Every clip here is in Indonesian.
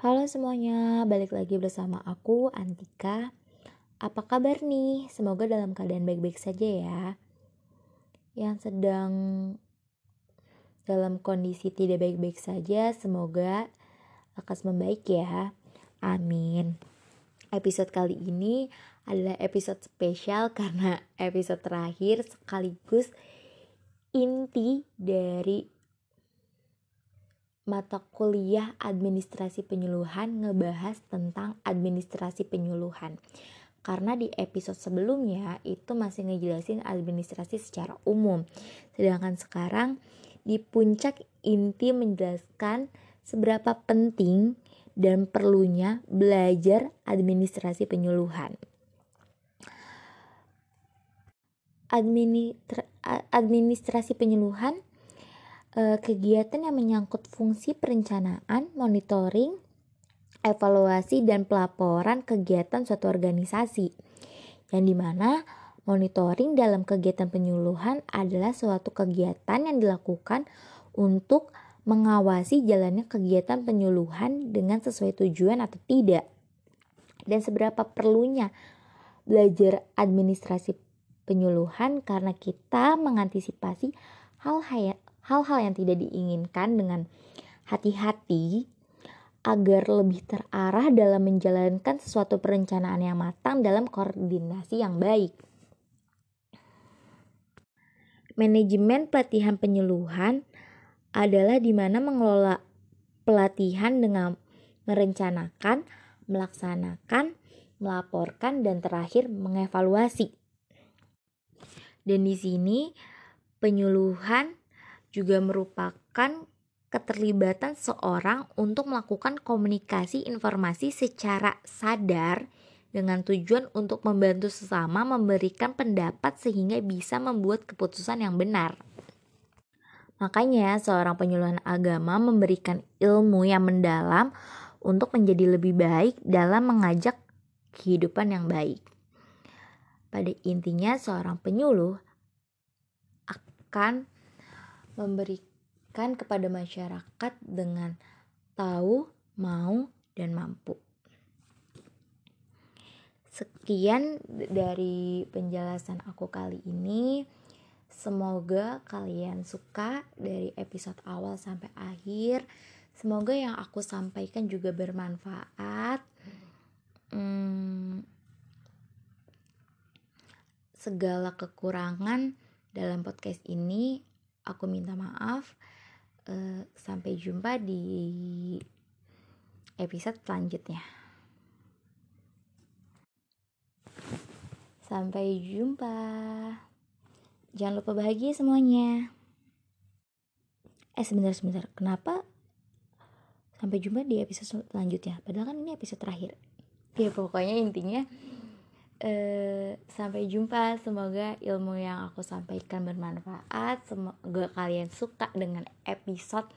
Halo semuanya, balik lagi bersama aku Antika. Apa kabar nih? Semoga dalam keadaan baik-baik saja ya. Yang sedang dalam kondisi tidak baik-baik saja, semoga lekas membaik ya. Amin. Episode kali ini adalah episode spesial karena episode terakhir sekaligus inti dari mata kuliah administrasi penyuluhan ngebahas tentang administrasi penyuluhan. Karena di episode sebelumnya itu masih ngejelasin administrasi secara umum. Sedangkan sekarang di puncak inti menjelaskan seberapa penting dan perlunya belajar administrasi penyuluhan. Administra administrasi penyuluhan uh, kegiatan yang menyangkut fungsi perencanaan, monitoring, evaluasi, dan pelaporan kegiatan suatu organisasi. Yang di mana monitoring dalam kegiatan penyuluhan adalah suatu kegiatan yang dilakukan untuk mengawasi jalannya kegiatan penyuluhan dengan sesuai tujuan atau tidak. Dan seberapa perlunya belajar administrasi penyuluhan karena kita mengantisipasi hal-hal hal-hal yang tidak diinginkan dengan hati-hati agar lebih terarah dalam menjalankan sesuatu perencanaan yang matang dalam koordinasi yang baik. Manajemen pelatihan penyuluhan adalah di mana mengelola pelatihan dengan merencanakan, melaksanakan, melaporkan, dan terakhir mengevaluasi. Dan di sini penyuluhan juga merupakan keterlibatan seorang untuk melakukan komunikasi informasi secara sadar dengan tujuan untuk membantu sesama memberikan pendapat sehingga bisa membuat keputusan yang benar. Makanya, seorang penyuluhan agama memberikan ilmu yang mendalam untuk menjadi lebih baik dalam mengajak kehidupan yang baik. Pada intinya, seorang penyuluh akan memberikan kepada masyarakat dengan tahu, mau, dan mampu. Sekian dari penjelasan aku kali ini. Semoga kalian suka dari episode awal sampai akhir. Semoga yang aku sampaikan juga bermanfaat. Hmm, segala kekurangan dalam podcast ini aku minta maaf. Uh, sampai jumpa di episode selanjutnya. Sampai jumpa. Jangan lupa bahagia semuanya. Eh sebentar sebentar. Kenapa sampai jumpa di episode selanjutnya? Padahal kan ini episode terakhir. Ya pokoknya intinya Uh, sampai jumpa. Semoga ilmu yang aku sampaikan bermanfaat. Semoga kalian suka dengan episode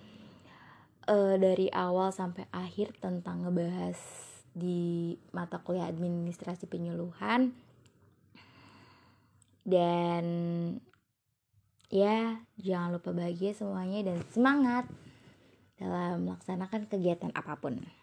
uh, dari awal sampai akhir tentang ngebahas di mata kuliah administrasi penyuluhan. Dan ya, jangan lupa bahagia semuanya dan semangat dalam melaksanakan kegiatan apa pun.